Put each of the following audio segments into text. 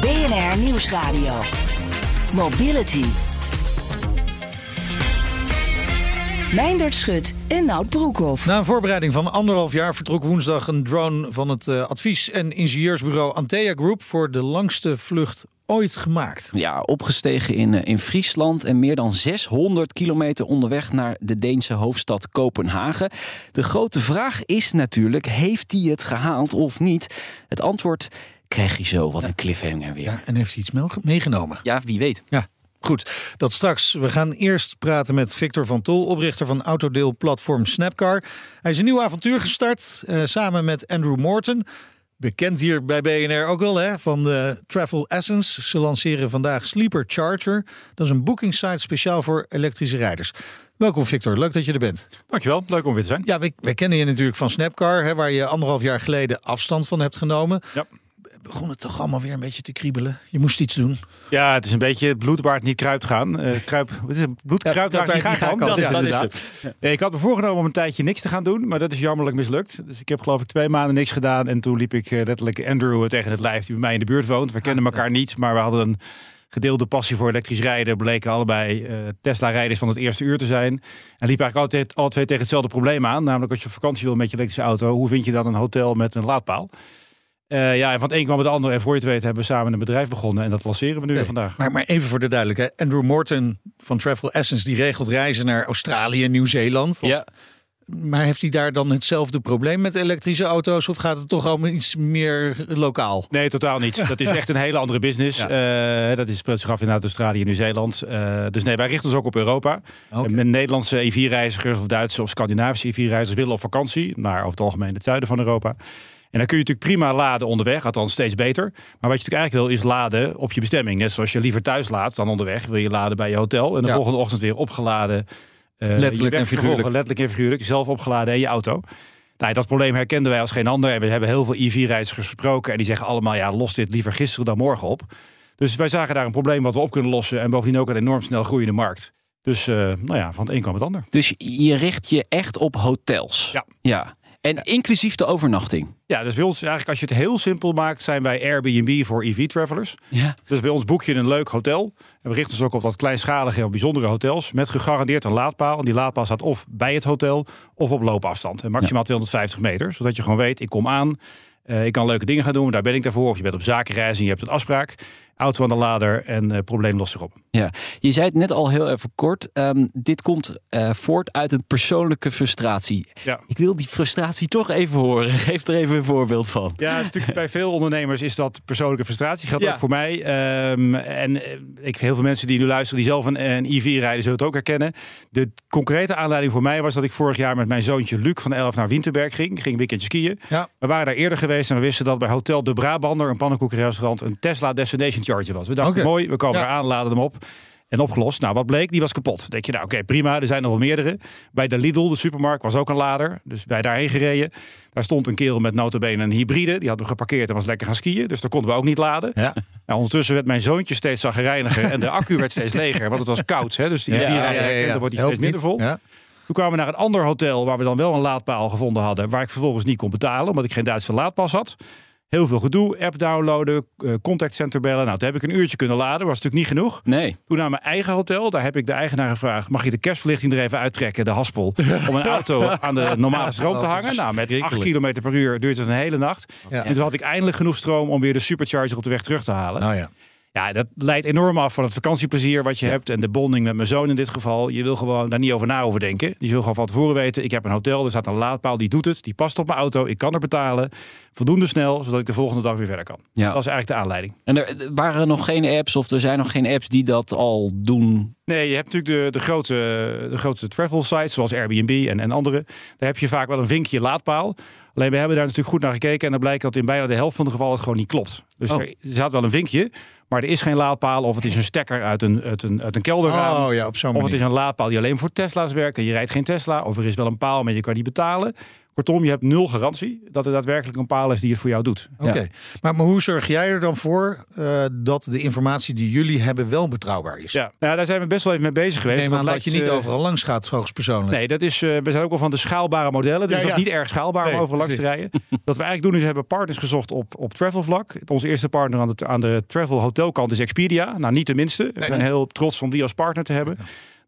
BNR Nieuwsradio. Mobility. Meindert Schut en Nout Broekhoff. Na een voorbereiding van anderhalf jaar vertrok woensdag een drone van het uh, advies- en ingenieursbureau Antea Group voor de langste vlucht ooit gemaakt. Ja, opgestegen in, uh, in Friesland en meer dan 600 kilometer onderweg naar de Deense hoofdstad Kopenhagen. De grote vraag is natuurlijk: heeft hij het gehaald of niet? Het antwoord krijg je zo. Wat een cliffhanger weer. Ja, en heeft hij iets meegenomen? Ja, wie weet. Ja. Goed, dat straks. We gaan eerst praten met Victor van Tol, oprichter van autodeelplatform Snapcar. Hij is een nieuw avontuur gestart uh, samen met Andrew Morton. Bekend hier bij BNR ook wel hè, van de Travel Essence. Ze lanceren vandaag Sleeper Charger. Dat is een booking site speciaal voor elektrische rijders. Welkom Victor, leuk dat je er bent. Dankjewel, leuk om weer te zijn. Ja, wij, wij kennen je natuurlijk van Snapcar, hè, waar je anderhalf jaar geleden afstand van hebt genomen. Ja begon het toch allemaal weer een beetje te kriebelen. Je moest iets doen. Ja, het is een beetje het bloed waar het niet kruipt gaan. Uh, kruip, wat is het? Bloed ja, kruipt waar het niet gaat gaan. Dat, ja, dat is het. Ja. Ik had me voorgenomen om een tijdje niks te gaan doen, maar dat is jammerlijk mislukt. Dus ik heb geloof ik twee maanden niks gedaan. En toen liep ik uh, letterlijk Andrew tegen het lijf die bij mij in de buurt woont. We kennen elkaar niet, maar we hadden een gedeelde passie voor elektrisch rijden. Bleken allebei uh, Tesla-rijders van het eerste uur te zijn. En liep eigenlijk altijd alle twee tegen hetzelfde probleem aan. Namelijk als je op vakantie wil met je elektrische auto, hoe vind je dan een hotel met een laadpaal? Uh, ja, en van het een kwam het ander. En voor je het weet hebben we samen een bedrijf begonnen. En dat lanceren we nu nee, vandaag. Maar, maar even voor de duidelijkheid. Andrew Morton van Travel Essence... die regelt reizen naar Australië en Nieuw-Zeeland. Ja. Maar heeft hij daar dan hetzelfde probleem met elektrische auto's? Of gaat het toch allemaal iets meer lokaal? Nee, totaal niet. Dat is echt een hele andere business. Ja. Uh, dat is speelt zich af in Australië en Nieuw-Zeeland. Uh, dus nee, wij richten ons ook op Europa. Okay. Met Nederlandse EV-reizigers of Duitse of Scandinavische EV-reizigers willen op vakantie. Naar over het algemeen het zuiden van Europa. En dan kun je natuurlijk prima laden onderweg, althans steeds beter. Maar wat je natuurlijk eigenlijk wil is laden op je bestemming. Net zoals je liever thuis laat dan onderweg. Wil je laden bij je hotel en de ja. volgende ochtend weer opgeladen. Uh, letterlijk en figuurlijk. Letterlijk en figuurlijk, zelf opgeladen in je auto. Nou, dat probleem herkenden wij als geen ander. En we hebben heel veel EV-reizigers gesproken. En die zeggen allemaal, ja, los dit liever gisteren dan morgen op. Dus wij zagen daar een probleem wat we op kunnen lossen. En bovendien ook een enorm snel groeiende markt. Dus uh, nou ja, van het een kwam het ander. Dus je richt je echt op hotels? Ja. ja. En ja. inclusief de overnachting? Ja, dus bij ons eigenlijk als je het heel simpel maakt, zijn wij Airbnb voor EV-travelers. Ja. Dus bij ons boek je een leuk hotel. En we richten ons ook op wat kleinschalige en bijzondere hotels. Met gegarandeerd een laadpaal. En die laadpaal staat of bij het hotel of op loopafstand. En maximaal ja. 250 meter. Zodat je gewoon weet, ik kom aan. Uh, ik kan leuke dingen gaan doen, daar ben ik daarvoor. Of je bent op zakenreis en je hebt een afspraak. Auto aan de lader en uh, probleem lost zich op. Ja, je zei het net al heel even kort. Um, dit komt uh, voort uit een persoonlijke frustratie. Ja. Ik wil die frustratie toch even horen. Geef er even een voorbeeld van. Ja, natuurlijk bij veel ondernemers is dat persoonlijke frustratie. Geldt Ja. ook voor mij. Um, en uh, ik, heel veel mensen die nu luisteren, die zelf een, een EV rijden, zullen het ook herkennen. De concrete aanleiding voor mij was dat ik vorig jaar met mijn zoontje Luc van 11 naar Winterberg ging. Ik ging een weekendje skiën. Ja. We waren daar eerder geweest en we wisten dat bij Hotel de Brabander, een pannenkoekenrestaurant, een Tesla Destination Charger was. We dachten, mooi, we komen eraan, laden hem op. En opgelost. Nou, wat bleek? Die was kapot. Dan denk je, nou oké, prima. Er zijn nog wel meerdere. Bij de Lidl, de supermarkt, was ook een lader. Dus wij daarheen gereden. Daar stond een kerel met notabene een hybride. Die had hem geparkeerd en was lekker gaan skiën. Dus daar konden we ook niet laden. Ja. Nou, ondertussen werd mijn zoontje steeds zagrijniger. en de accu werd steeds leger. Want het was koud. Hè? Dus die Ja, vier ja, ja, ja, ja. dan wordt die Helpt steeds minder vol. Ja. Toen kwamen we naar een ander hotel waar we dan wel een laadpaal gevonden hadden. Waar ik vervolgens niet kon betalen, omdat ik geen Duitse laadpas had. Heel veel gedoe, app downloaden, eh, contactcenter bellen. Nou, toen heb ik een uurtje kunnen laden, was natuurlijk niet genoeg. Nee. Toen naar mijn eigen hotel, daar heb ik de eigenaar gevraagd... mag je de kerstverlichting er even uittrekken, de haspel... om een auto aan de normale stroom te hangen. Nou, met 8 Verschrikkelijk. km per uur duurt het een hele nacht. Ja. En toen had ik eindelijk genoeg stroom om weer de supercharger op de weg terug te halen. Nou ja. Ja, dat leidt enorm af van het vakantieplezier wat je hebt. En de bonding met mijn zoon in dit geval. Je wil gewoon daar niet over na over denken. Je wil gewoon van tevoren weten. Ik heb een hotel, er staat een laadpaal, die doet het. Die past op mijn auto, ik kan er betalen. Voldoende snel, zodat ik de volgende dag weer verder kan. Ja. Dat is eigenlijk de aanleiding. En er waren nog geen apps of er zijn nog geen apps die dat al doen Nee, je hebt natuurlijk de, de, grote, de grote travel sites zoals Airbnb en, en andere. Daar heb je vaak wel een vinkje laadpaal. Alleen we hebben daar natuurlijk goed naar gekeken en dan blijkt dat in bijna de helft van de gevallen het gewoon niet klopt. Dus Oh. er staat wel een vinkje, maar er is geen laadpaal of het is een stekker uit een, uit een, uit een kelderraam. Oh ja, op zo'n Of het is een laadpaal die alleen voor Tesla's werkt en je rijdt geen Tesla. Of er is wel een paal, maar je kan die betalen. Kortom, je hebt nul garantie dat er daadwerkelijk een paal is die het voor jou doet. Oké, maar, maar hoe zorg jij er dan voor eh, dat de informatie die jullie hebben wel betrouwbaar is? Ja, nou, daar zijn we best wel even mee bezig geweest. Neem aan Dat dat je niet eh, overal langs gaat, hoogstpersoonlijk. Nee, dat is, eh, we zijn ook wel van de schaalbare modellen. Dus Ja, dat is niet erg schaalbaar Nee, om overal langs te rijden. Wat we eigenlijk doen is we hebben partners gezocht op, op travel vlak. Onze eerste partner aan de, aan de travel hotelkant is Expedia. Nou, niet de minste. We zijn heel trots om die als partner te hebben.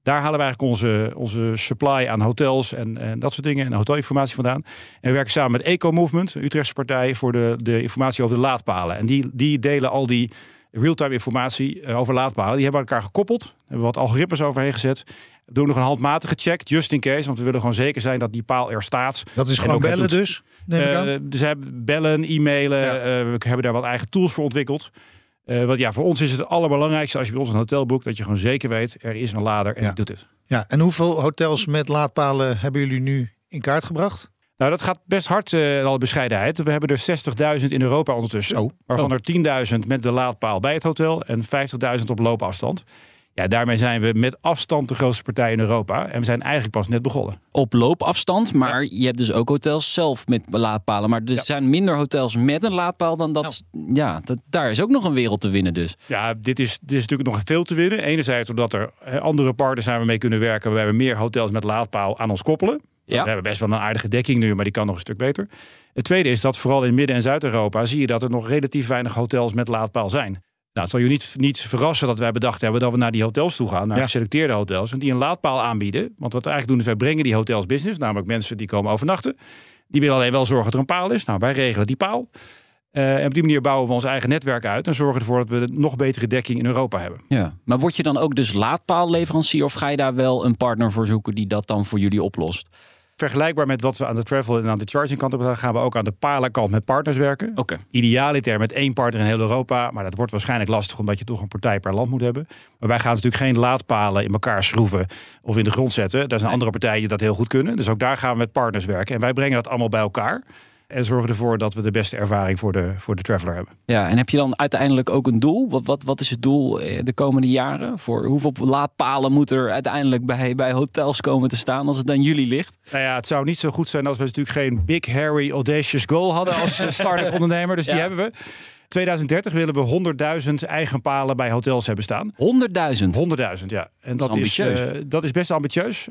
Daar halen we eigenlijk onze, onze supply aan hotels en, en dat soort dingen. En hotelinformatie vandaan. En we werken samen met Eco Movement, een Utrechtse partij, voor de, de informatie over de laadpalen. En die, die delen al die real-time informatie eh, over laadpalen. Die hebben we aan elkaar gekoppeld. Hebben wat algoritmes overheen gezet. We doen nog een handmatige check, just in case. Want we willen gewoon zeker zijn dat die paal er staat. dat is gewoon bellen dus, neem ik aan. Eh, dus we hebben bellen, e-mailen. Ja. eh, we hebben daar wat eigen tools voor ontwikkeld. Eh want ja, voor ons is het allerbelangrijkste als je bij ons een hotel boekt, dat je gewoon zeker weet, er is een lader en Ja. die doet het. Ja, en hoeveel hotels met laadpalen hebben jullie nu in kaart gebracht? Nou, dat gaat best hard, in alle bescheidenheid. We hebben er 60.000 in Europa ondertussen. Zo. Waarvan er 10.000 met de laadpaal bij het hotel en 50.000 op loopafstand. Ja, daarmee zijn we met afstand de grootste partij in Europa. En we zijn eigenlijk pas net begonnen. Op loopafstand, maar je hebt dus ook hotels zelf met laadpalen. Maar er Ja. zijn minder hotels met een laadpaal dan dat. Ja, dat, daar is ook nog een wereld te winnen dus. Ja, dit is, dit is natuurlijk nog veel te winnen. Enerzijds omdat er andere partners zijn we mee kunnen werken. We hebben meer hotels met laadpaal aan ons koppelen. Ja. We hebben best wel een aardige dekking nu, maar die kan nog een stuk beter. Het tweede is dat vooral in Midden- en Zuid-Europa zie je dat er nog relatief weinig hotels met laadpaal zijn. Nou, het zal je niet, niet verrassen dat wij bedacht hebben dat we naar die hotels toe gaan, naar Ja. geselecteerde hotels, en die een laadpaal aanbieden. Want wat we eigenlijk doen is wij brengen die hotels business, namelijk mensen die komen overnachten. Die willen alleen wel zorgen dat er een paal is. Nou, wij regelen die paal. Eh, en op die manier bouwen we ons eigen netwerk uit en zorgen ervoor dat we nog betere dekking in Europa hebben. Ja. Maar word je dan ook dus laadpaalleverancier of ga je daar wel een partner voor zoeken die dat dan voor jullie oplost? Vergelijkbaar met wat we aan de travel en aan de charging kant hebben gaan we ook aan de palenkant met partners werken. Oké. Idealiter met één partner in heel Europa, maar dat wordt waarschijnlijk lastig omdat je toch een partij per land moet hebben. Maar wij gaan natuurlijk geen laadpalen in elkaar schroeven of in de grond zetten. Daar zijn andere partijen die dat heel goed kunnen. Dus ook daar gaan we met partners werken. En wij brengen dat allemaal bij elkaar. En zorgen ervoor dat we de beste ervaring voor de, voor de traveler hebben. Ja, en heb je dan uiteindelijk ook een doel? Wat, wat, wat is het doel eh, de komende jaren? Voor hoeveel laadpalen moet er uiteindelijk bij, bij hotels komen te staan als het aan jullie ligt? Nou ja, het zou niet zo goed zijn als we natuurlijk geen big, hairy, audacious goal hadden als eh, start-up ondernemer. Dus die hebben we. 2030 willen we 100.000 eigen palen bij hotels hebben staan. 100.000. 100.000, ja. En dat, Dat is is, eh, dat is best ambitieus.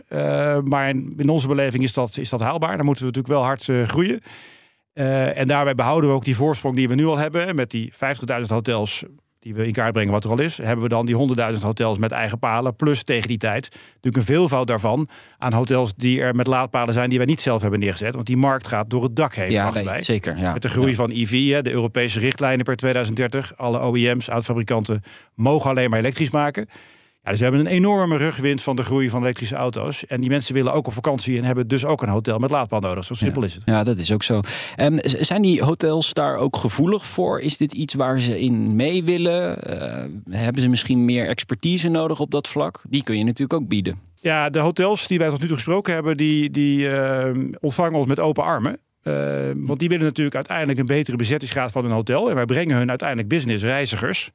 Maar in, in onze beleving is dat, is dat haalbaar. Dan moeten we natuurlijk wel hard groeien. Eh, en daarbij behouden we ook die voorsprong die we nu al hebben. Met die 50.000 hotels die we in kaart brengen wat er al is. Hebben we dan die 100.000 hotels met eigen palen. Plus tegen die tijd natuurlijk een veelvoud daarvan aan hotels die er met laadpalen zijn die wij niet zelf hebben neergezet. Want die markt gaat door het dak heen. Ja, nee, zeker. Ja. Met de groei van EV, de Europese richtlijnen per 2030. Alle OEM's, autofabrikanten, mogen alleen maar elektrisch maken. Ja, dus we hebben een enorme rugwind van de groei van elektrische auto's. En die mensen willen ook op vakantie en hebben dus ook een hotel met laadpaal nodig. Zo simpel is het. Ja, dat is ook zo. Ehm, z- zijn die hotels daar ook gevoelig voor? Is dit iets waar ze in mee willen? Eh, hebben ze misschien meer expertise nodig op dat vlak? Die kun je natuurlijk ook bieden. Ja, de hotels die wij tot nu toe gesproken hebben, die, die eh, ontvangen ons met open armen. Eh, want die willen natuurlijk uiteindelijk een betere bezettingsgraad van hun hotel. En wij brengen hun uiteindelijk business reizigers.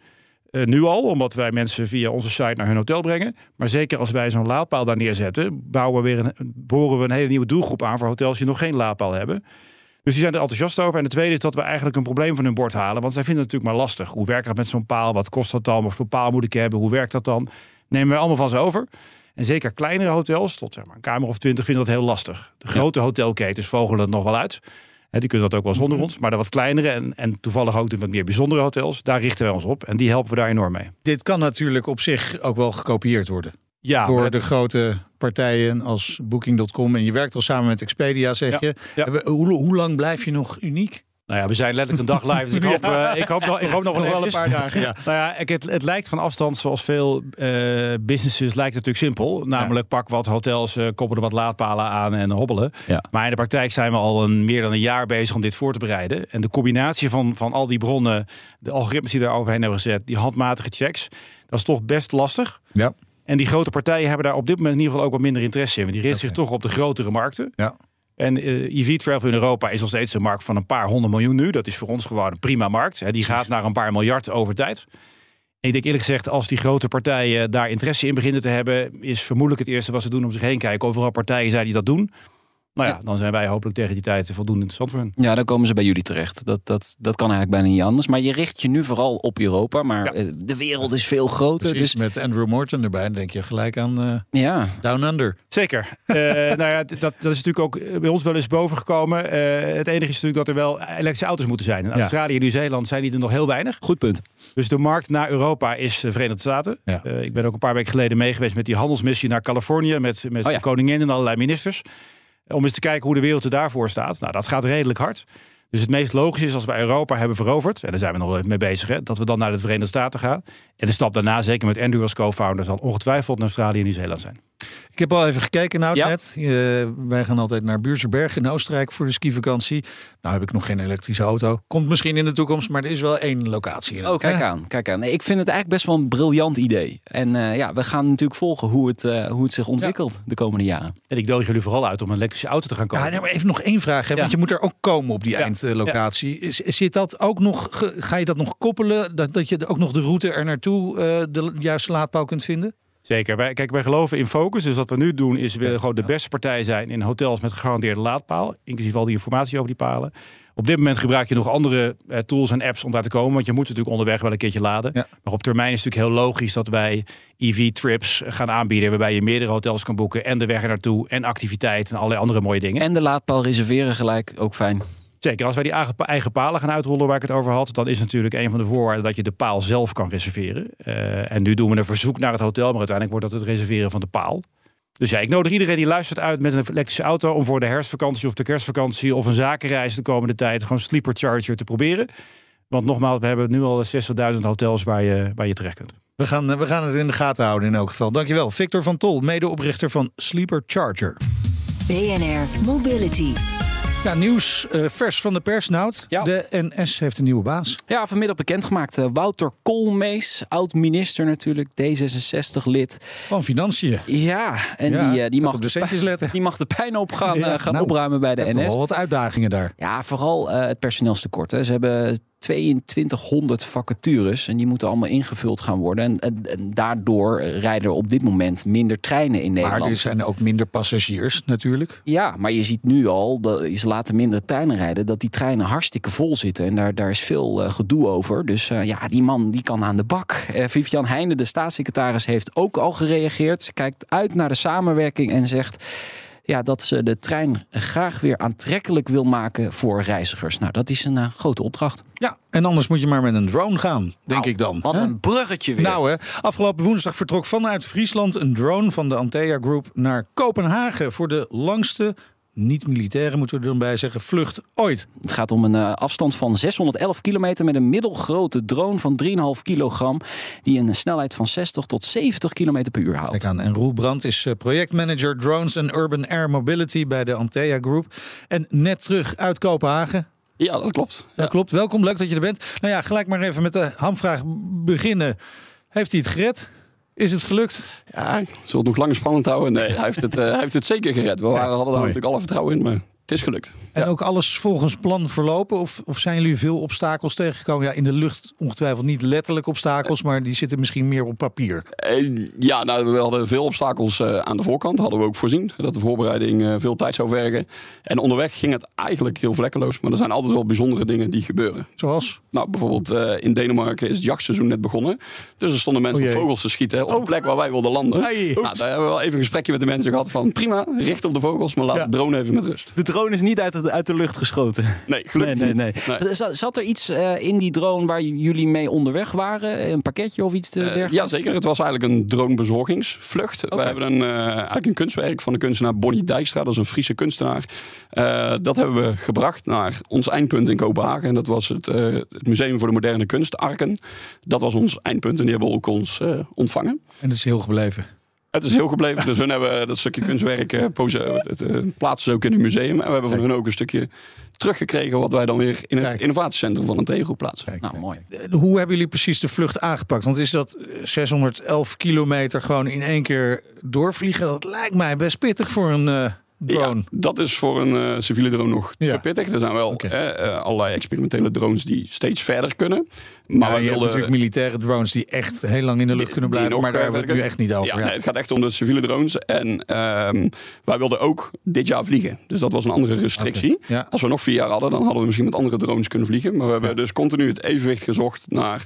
Eh, nu al, omdat wij mensen via onze site naar hun hotel brengen. Maar zeker als wij zo'n laadpaal daar neerzetten, bouwen we weer een, boren we een hele nieuwe doelgroep aan voor hotels die nog geen laadpaal hebben. Dus die zijn er enthousiast over. En de tweede is dat we eigenlijk een probleem van hun bord halen. Want zij vinden het natuurlijk maar lastig. Hoe werkt dat met zo'n paal? Wat kost dat dan? Wat voor paal moet ik hebben? Hoe werkt dat dan? Nemen we allemaal van ze over. En zeker kleinere hotels, tot zeg maar een kamer of twintig, vinden dat heel lastig. De grote hotelketens vogelen het nog wel uit. Die kunnen dat ook wel zonder ons. Maar de wat kleinere en, en toevallig ook de wat meer bijzondere hotels, daar richten wij ons op. En die helpen we daar enorm mee. Dit kan natuurlijk op zich ook wel gekopieerd worden. Ja, door de grote partijen als Booking.com. En je werkt al samen met Expedia, zeg Ja, je. ja. Hoe, hoe lang blijf je nog uniek? Nou ja, we zijn letterlijk een dag live. Dus ik hoop, eh, ik hoop, nog, ik hoop nog wel Nog wel een paar dagen, ja. Nou ja, het, het lijkt van afstand, zoals veel eh, businesses, lijkt het natuurlijk simpel. Namelijk pak wat hotels, eh koppelen wat laadpalen aan en hobbelen. Maar in de praktijk zijn we al een, meer dan een jaar bezig om dit voor te bereiden. En de combinatie van, van al die bronnen, de algoritmes die daar overheen hebben gezet, die handmatige checks, dat is toch best lastig. Ja. En die grote partijen hebben daar op dit moment in ieder geval ook wat minder interesse in. Want die richten zich toch op de grotere markten. Ja. En eh EV Travel in Europa is nog steeds een markt van een paar honderd miljoen nu. Dat is voor ons gewoon een prima markt. Hè. Die gaat naar een paar miljard over tijd. En ik denk eerlijk gezegd, als die grote partijen daar interesse in beginnen te hebben, is vermoedelijk het eerste wat ze doen om zich heen kijken. Overal partijen zijn die dat doen. Nou ja, dan zijn wij hopelijk tegen die tijd voldoende interessant voor hun. Ja, dan komen ze bij jullie terecht. Dat, dat, dat kan eigenlijk bijna niet anders. Maar je richt je nu vooral op Europa. Maar Ja. eh, de wereld is veel groter. Precies, Dus met Andrew Morton erbij, dan denk je gelijk aan eh, ja, Down Under. Zeker. Eh, nou ja, dat, dat is natuurlijk ook bij ons wel eens bovengekomen. Eh het enige is natuurlijk dat er wel elektrische auto's moeten zijn. In Ja. Australië en Nieuw-Zeeland zijn die er nog heel weinig. goed punt. Dus de markt naar Europa is de Verenigde Staten. Ja. Eh, ik ben ook een paar weken geleden mee geweest met die handelsmissie naar Californië. Met, met Oh ja. de koningin en allerlei ministers. Om eens te kijken hoe de wereld er daarvoor staat. Nou, dat gaat redelijk hard. Dus het meest logisch is als we Europa hebben veroverd. En daar zijn we nog even mee bezig. Hè, dat we dan naar de Verenigde Staten gaan. En de stap daarna, zeker met Andrew als co-founder, zal ongetwijfeld naar Australië en Nieuw-Zeeland zijn. Ik heb al even gekeken nou Ja. net. Eh, wij gaan altijd naar Buurserberg in Oostenrijk voor de skivakantie. Nou heb ik nog geen elektrische auto. Komt misschien in de toekomst, maar er is wel één locatie. In Oh, kijk aan. Kijk aan. Nee, ik vind het eigenlijk best wel een briljant idee. En eh, ja, we gaan natuurlijk volgen hoe het, eh, hoe het zich ontwikkelt de komende jaren. En ik nodig jullie vooral uit om een elektrische auto te gaan kopen. Ja, maar even nog één vraag, hè, Ja. want je moet er ook komen op die Ja. eindlocatie. Is- Zit dat ook nog, ga je dat nog koppelen? Dat, dat je ook nog de route er naartoe eh, de juiste laadpaal kunt vinden? Zeker. Wij, kijk, wij geloven in focus. Dus wat we nu doen is we willen gewoon de beste partij zijn in hotels met gegarandeerde laadpaal. Inclusief al die informatie over die palen. Op dit moment gebruik je nog andere eh, tools en apps om daar te komen. Want je moet natuurlijk onderweg wel een keertje laden. Ja. Maar op termijn is het natuurlijk heel logisch dat wij EV-trips gaan aanbieden. Waarbij je meerdere hotels kan boeken. En de weg er naartoe. En activiteiten en allerlei andere mooie dingen. En de laadpaal reserveren gelijk, ook fijn. Zeker, als wij die eigen, palen gaan uitrollen waar ik het over had, dan is natuurlijk een van de voorwaarden dat je de paal zelf kan reserveren. Eh, en nu doen we een verzoek naar het hotel, maar uiteindelijk wordt dat het reserveren van de paal. Dus ja, ik nodig iedereen die luistert uit met een elektrische auto om voor de herfstvakantie of de kerstvakantie of een zakenreis de komende tijd gewoon Sleeper Charger te proberen. Want nogmaals, we hebben nu al 60.000 hotels waar je, waar je terecht kunt. We gaan, we gaan het in de gaten houden in elk geval. Dankjewel. Victor van Tol, medeoprichter van Sleeper Charger. BNR Mobility. Ja, nieuws eh, vers van de pers, Nout. Ja. De NS heeft een nieuwe baas. Ja, vanmiddag bekendgemaakt. eh, Wouter Koolmees, oud-minister natuurlijk, D66-lid. Van Financiën. Ja, en Ja, die, eh, die, mag op de centjes letten. die mag de pijn op gaan, Ja, gaan nou, opruimen bij de NS. wel wat uitdagingen daar. Ja, vooral het personeelstekort. Hè. Ze hebben 2200 vacatures en die moeten allemaal ingevuld gaan worden. En, en, en daardoor rijden er op dit moment minder treinen in Maar Nederland. er zijn ook minder passagiers natuurlijk. Ja, maar je ziet nu al, dat ze laten minder treinen rijden, dat die treinen hartstikke vol zitten. En daar, daar is veel eh, gedoe over. Dus eh, ja, die man die kan aan de bak. Eh Vivian Heijnen, de staatssecretaris, heeft ook al gereageerd. Ze kijkt uit naar de samenwerking en zegt ja, dat ze de trein graag weer aantrekkelijk wil maken voor reizigers. Nou, dat is een eh, grote opdracht. Ja, en anders moet je maar met een drone gaan, denk Nou, ik dan. Wat Hè? een bruggetje weer. Nou hè, afgelopen woensdag vertrok vanuit Friesland een drone van de Antea Group naar Kopenhagen voor de langste, niet militaire moeten we er dan bij zeggen, vlucht ooit. Het gaat om een eh, afstand van 611 kilometer met een middelgrote drone van 3,5 kilogram. Die een snelheid van 60 tot 70 kilometer per uur haalt. Kijk aan, en Roel Brandt is eh, projectmanager Drones and Urban Air Mobility bij de Antea Group. En net terug uit Kopenhagen. Ja, dat klopt. Dat klopt, welkom, leuk dat je er bent. Nou ja, gelijk maar even met de hamvraag beginnen. Heeft hij het gered? Is het gelukt? Ja, zal het nog lang spannend houden. Nee, hij heeft het, eh, hij heeft het zeker gered. We waren, hadden daar natuurlijk alle vertrouwen in, maar het is gelukt. En ook alles volgens plan verlopen? Of, of zijn jullie veel obstakels tegengekomen? Ja, in de lucht ongetwijfeld niet letterlijk obstakels, maar die zitten misschien meer op papier. Eh, ja, nou, we hadden veel obstakels eh, aan de voorkant. Hadden we ook voorzien. Dat de voorbereiding eh, veel tijd zou vergen. En onderweg ging het eigenlijk heel vlekkeloos. Maar er zijn altijd wel bijzondere dingen die gebeuren. Zoals? Nou, bijvoorbeeld in Denemarken is het jachtseizoen net begonnen. Dus er stonden mensen O op jee. vogels te schieten op de plek waar wij wilden landen. Hey, nou, daar hebben we wel even een gesprekje met de mensen gehad van prima, richt op de vogels, maar laat Ja. de drone even met rust. De drone is niet uit de, uit de lucht geschoten. Nee, gelukkig nee, nee, niet. nee. Zat, zat er iets eh, in die drone waar jullie mee onderweg waren? Een pakketje of iets eh, Eh, dergelijks? ja, zeker. Het was eigenlijk een dronebezorgingsvlucht. We hebben een, eh, eigenlijk een kunstwerk van de kunstenaar Bonnie Dijkstra. Dat is een Friese kunstenaar. Eh, dat hebben we gebracht naar ons eindpunt in Kopenhagen. En dat was het, eh, het Museum voor de Moderne Kunst, Arken. Dat was ons eindpunt en die hebben ook ons eh, ontvangen. En dat is heel gebleven. Het is heel gebleven. Dus hun hebben dat stukje kunstwerk uh, pose, het, het, het, plaatsen ze ook in het museum. En we hebben van hun ook een stukje teruggekregen... wat wij dan weer in het Kijk. innovatiecentrum van een tegengroep plaatsen. Kijk, Nou, mooi. eh, Hoe hebben jullie precies de vlucht aangepakt? Want is dat eh, 611 kilometer gewoon in één keer doorvliegen? Dat lijkt mij best pittig voor een eh, drone. Ja, dat is voor een eh, civiele drone nog Ja. te pittig. Er zijn wel eh, allerlei experimentele drones die steeds verder kunnen. Maar we je wilden natuurlijk militaire drones die echt heel lang in de lucht Die- kunnen blijven. Maar daar hebben we het nu echt niet over. Ja, ja. nee, het gaat echt om de civiele drones. En ehm, wij wilden ook dit jaar vliegen. Dus dat was een andere restrictie. Ja. Als we nog vier jaar hadden, dan hadden we misschien met andere drones kunnen vliegen. Maar we hebben Ja. dus continu het evenwicht gezocht naar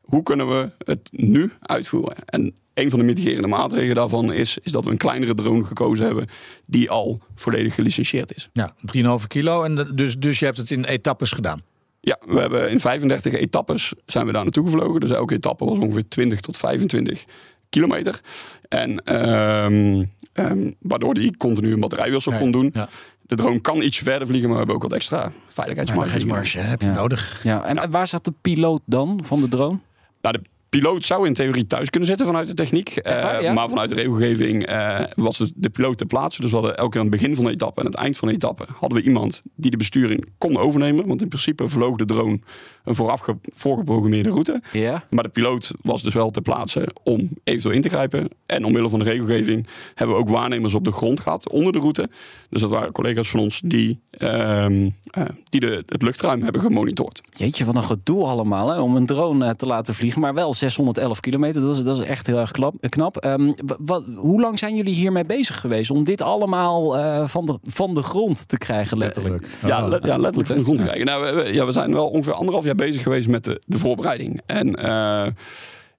hoe kunnen we het nu uitvoeren. En een van de mitigerende maatregelen daarvan is, is dat we een kleinere drone gekozen hebben die al volledig gelicentieerd is. Ja, 3,5 kilo. En dus, dus je hebt het in etappes gedaan. Ja, we hebben in 35 etappes zijn we daar naartoe gevlogen. Dus elke etappe was ongeveer 20 tot 25 kilometer. En ehm, ehm, waardoor die continu een batterijwissel kon doen. Ja. De drone kan iets verder vliegen, maar we hebben ook wat extra veiligheidsmarge. Veiligheidsmarge heb je Ja. nodig. Ja, en waar zat de piloot dan van de drone? Nou, de piloot zou in theorie thuis kunnen zitten vanuit de techniek. eh, ja? Maar vanuit de regelgeving eh, was het de piloot te plaatsen. Dus we hadden elke keer aan het begin van de etappe en het eind van de etappe... hadden we iemand die de besturing kon overnemen. Want in principe vloog de drone een vooraf ge- voorgeprogrammeerde route. Ja. Maar de piloot was dus wel te plaatsen om eventueel in te grijpen. En omwille van de regelgeving hebben we ook waarnemers op de grond gehad onder de route. Dus dat waren collega's van ons die, ehm, eh, die de, het luchtruim hebben gemonitord. Jeetje, wat een gedoe allemaal hè, om een drone eh, te laten vliegen. Maar wel 611 kilometer, dat is, dat is echt heel erg klap, eh, knap. Ehm, wa- wat, hoe lang zijn jullie hiermee bezig geweest om dit allemaal eh, van, de, van de grond te krijgen, letterlijk? Ja, le- ja letterlijk van de grond te krijgen. Nou, we, we- ja, we zijn wel ongeveer anderhalf jaar bezig geweest met de, de voorbereiding. En eh,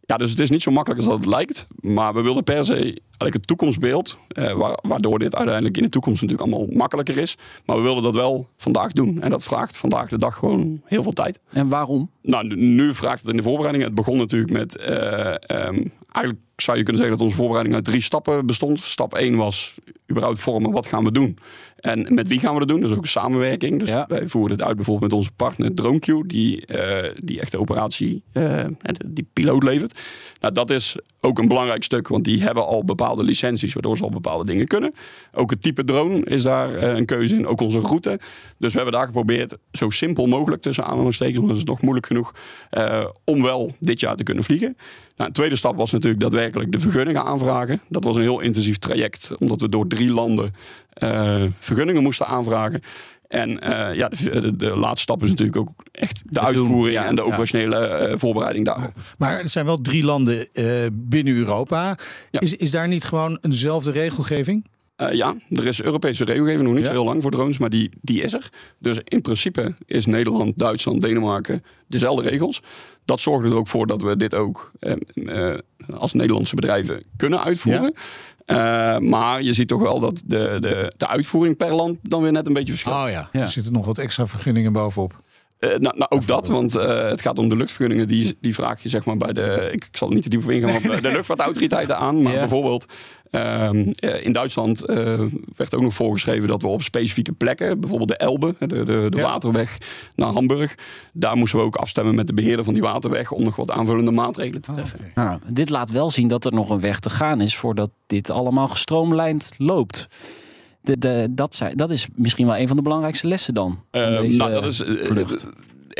ja, dus het is niet zo makkelijk als dat het lijkt. Maar we wilden per se eigenlijk het toekomstbeeld, eh, wa- waardoor dit uiteindelijk in de toekomst natuurlijk allemaal makkelijker is. Maar we wilden dat wel vandaag doen. En dat vraagt vandaag de dag gewoon heel veel tijd. En waarom? Nou, nu- nu vraagt het in de voorbereiding. Het begon natuurlijk met. eh, ehm, eigenlijk zou je kunnen zeggen dat onze voorbereiding uit drie stappen bestond. Stap 1 was überhaupt vormen. Wat gaan we doen? En met wie gaan we dat doen? Dus ook een samenwerking. Dus Ja. wij voeren dit uit bijvoorbeeld met onze partner DroneQ, die, eh, die echt de operatie, de- die piloot levert. Nou, dat is ook een belangrijk stuk, want die hebben al bepaalde licenties, waardoor ze al bepaalde dingen kunnen. Ook het type drone is daar eh, een keuze in, ook onze route. Dus we hebben daar geprobeerd zo simpel mogelijk tussen aanhalingstekens, want dat is toch moeilijk genoeg, eh, om wel dit jaar te kunnen vliegen. Nou, een tweede stap was natuurlijk daadwerkelijk de vergunningen aanvragen. Dat was een heel intensief traject, omdat we door drie landen eh, vergunningen moesten aanvragen. En eh, ja, de, de, de laatste stap is natuurlijk ook echt de uitvoering ja, en de ja. operationele eh, voorbereiding daarop. Maar er zijn wel drie landen eh, binnen Europa. Ja. Is, is daar niet gewoon eenzelfde regelgeving? Eh, ja, er is Europese regelgeving, nog niet Ja. zo heel lang voor drones, maar die, die is er. Dus in principe is Nederland, Duitsland, Denemarken dezelfde regels. Dat zorgt er ook voor dat we dit ook eh, eh, als Nederlandse bedrijven kunnen uitvoeren. Eh, maar je ziet toch wel dat de, de, de uitvoering per land dan weer net een beetje verschilt. Oh ja, Ja. er zitten nog wat extra vergunningen bovenop. Eh, nou, nou, ook dat, want eh, het gaat om de luchtvergunningen. Die, die vraag je zeg maar bij de, ik, ik zal er niet te diep op ingaan, maar bij de luchtvaartautoriteiten aan. Maar Ja. bijvoorbeeld ehm, eh, in Duitsland eh, werd ook nog voorgeschreven dat we op specifieke plekken, bijvoorbeeld de Elbe, de, de, de Ja. waterweg naar Hamburg, daar moesten we ook afstemmen met de beheerder van die waterweg om nog wat aanvullende maatregelen te treffen. Nou, dit laat wel zien dat er nog een weg te gaan is voordat dit allemaal gestroomlijnd loopt. De, de, dat, zijn, dat is misschien wel een van de belangrijkste lessen dan. Eh, deze nou, dat is eh, vlucht. eh,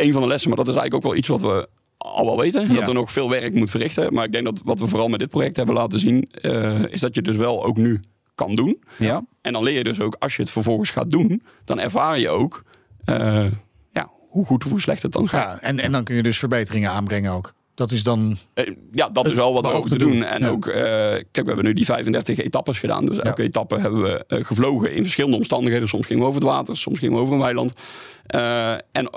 een van de lessen, maar dat is eigenlijk ook wel iets wat we al wel weten. Ja. Dat er nog veel werk moet verrichten. Maar ik denk dat wat we vooral met dit project hebben laten zien, eh, is dat je het dus wel ook nu kan doen. Ja? En dan leer je dus ook, als je het vervolgens gaat doen, dan ervaar je ook eh, ja, hoe goed of hoe slecht het dan gaat. Ja, en, en dan kun je dus verbeteringen aanbrengen ook. Dat is dan. Eh, ja, dat is wel wat beoogde hopen te doen. En Ja. ook, eh, kijk, we hebben nu die 35 etappes gedaan. Dus elke etappe hebben we eh, gevlogen in verschillende omstandigheden. Soms gingen we over het water, soms gingen we over een weiland. En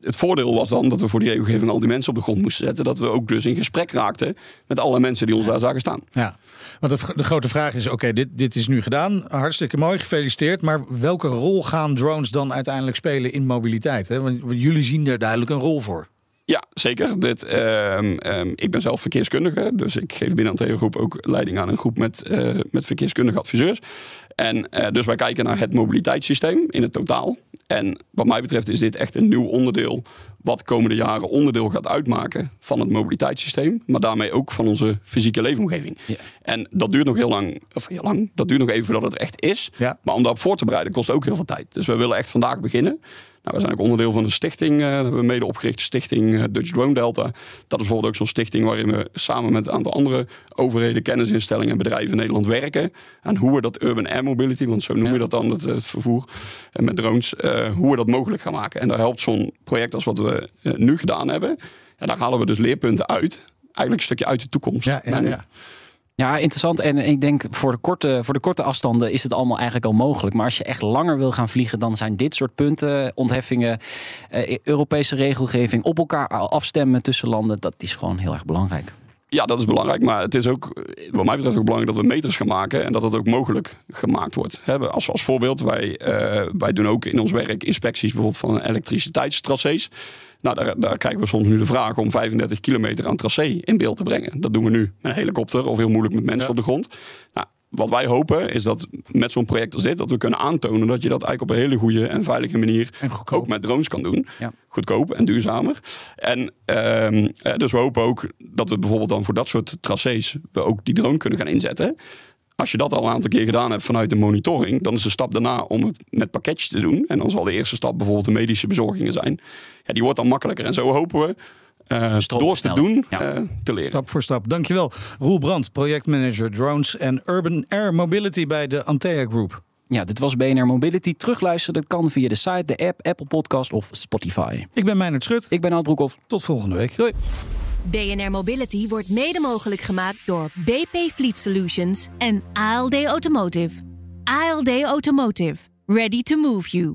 het voordeel was dan dat we voor die regelgeving al die mensen op de grond moesten zetten. Dat we ook dus in gesprek raakten met alle mensen die ons daar zagen staan. Ja. Want de, de grote vraag is: oké, dit, dit is nu gedaan. Hartstikke mooi, gefeliciteerd. Maar welke rol gaan drones dan uiteindelijk spelen in mobiliteit? Hè? Want jullie zien er duidelijk een rol voor. Zeker. Dit, ehm, ehm, ik ben zelf verkeerskundige, dus ik geef binnen een groep ook leiding aan een groep met, eh, met verkeerskundige adviseurs. En eh, dus wij kijken naar het mobiliteitssysteem in het totaal. En wat mij betreft is dit echt een nieuw onderdeel wat de komende jaren onderdeel gaat uitmaken van het mobiliteitssysteem, maar daarmee ook van onze fysieke leefomgeving. Ja. En dat duurt nog heel lang, of heel lang, dat duurt nog even voordat het echt is. Ja. Maar om daarop voor te bereiden kost ook heel veel tijd. Dus we willen echt vandaag beginnen. Nou, we zijn ook onderdeel van een stichting, eh, dat hebben we mede opgericht, stichting eh, Dutch Drone Delta. Dat is bijvoorbeeld ook zo'n stichting waarin we samen met een aantal andere overheden, kennisinstellingen en bedrijven in Nederland werken. Aan hoe we dat urban air mobility, want zo noemen we dat dan, het, het vervoer en met drones, eh, hoe we dat mogelijk gaan maken. En daar helpt zo'n project als wat we eh, nu gedaan hebben. Ja, daar halen we dus leerpunten uit. Eigenlijk een stukje uit de toekomst. Ja, ja, En, ja. Ja, interessant. En ik denk voor de, korte, voor de korte afstanden is het allemaal eigenlijk al mogelijk. Maar als je echt langer wil gaan vliegen, dan zijn dit soort punten, ontheffingen, eh, Europese regelgeving, op elkaar afstemmen tussen landen, dat is gewoon heel erg belangrijk. Ja, dat is belangrijk. Maar het is ook, wat mij betreft, ook belangrijk dat we meters gaan maken. En dat het ook mogelijk gemaakt wordt. Hè, Als, als voorbeeld, wij, eh, wij doen ook in ons werk inspecties bijvoorbeeld van elektriciteitstracés. Nou, daar, daar krijgen we soms nu de vraag om 35 kilometer aan tracé in beeld te brengen. Dat doen we nu met een helikopter of heel moeilijk met mensen op de grond. Nou, wat wij hopen is dat met zo'n project als dit, dat we kunnen aantonen dat je dat eigenlijk op een hele goede en veilige manier En ook met drones kan doen. Ja. Goedkoop en duurzamer. En ehm, eh, dus we hopen ook dat we bijvoorbeeld dan voor dat soort tracés we ook die drone kunnen gaan inzetten. Als je dat al een aantal keer gedaan hebt vanuit de monitoring, dan is de stap daarna om het met pakketjes te doen. En dan zal de eerste stap bijvoorbeeld de medische bezorgingen zijn. Ja, die wordt dan makkelijker. En zo hopen we eh, Stroom door te doen Ja. eh, te leren. Stap voor stap. Dankjewel. Roel Brandt, projectmanager drones en urban air mobility bij de Antea Group. Ja, dit was BNR Mobility. Terugluisteren kan via de site, de app, Apple Podcast of Spotify. Ik ben Meijnerd Schut. Ik ben Broekhoff. Tot volgende week. Doei. BNR Mobility wordt mede mogelijk gemaakt door BP Fleet Solutions en ALD Automotive. ALD Automotive. Ready to move you.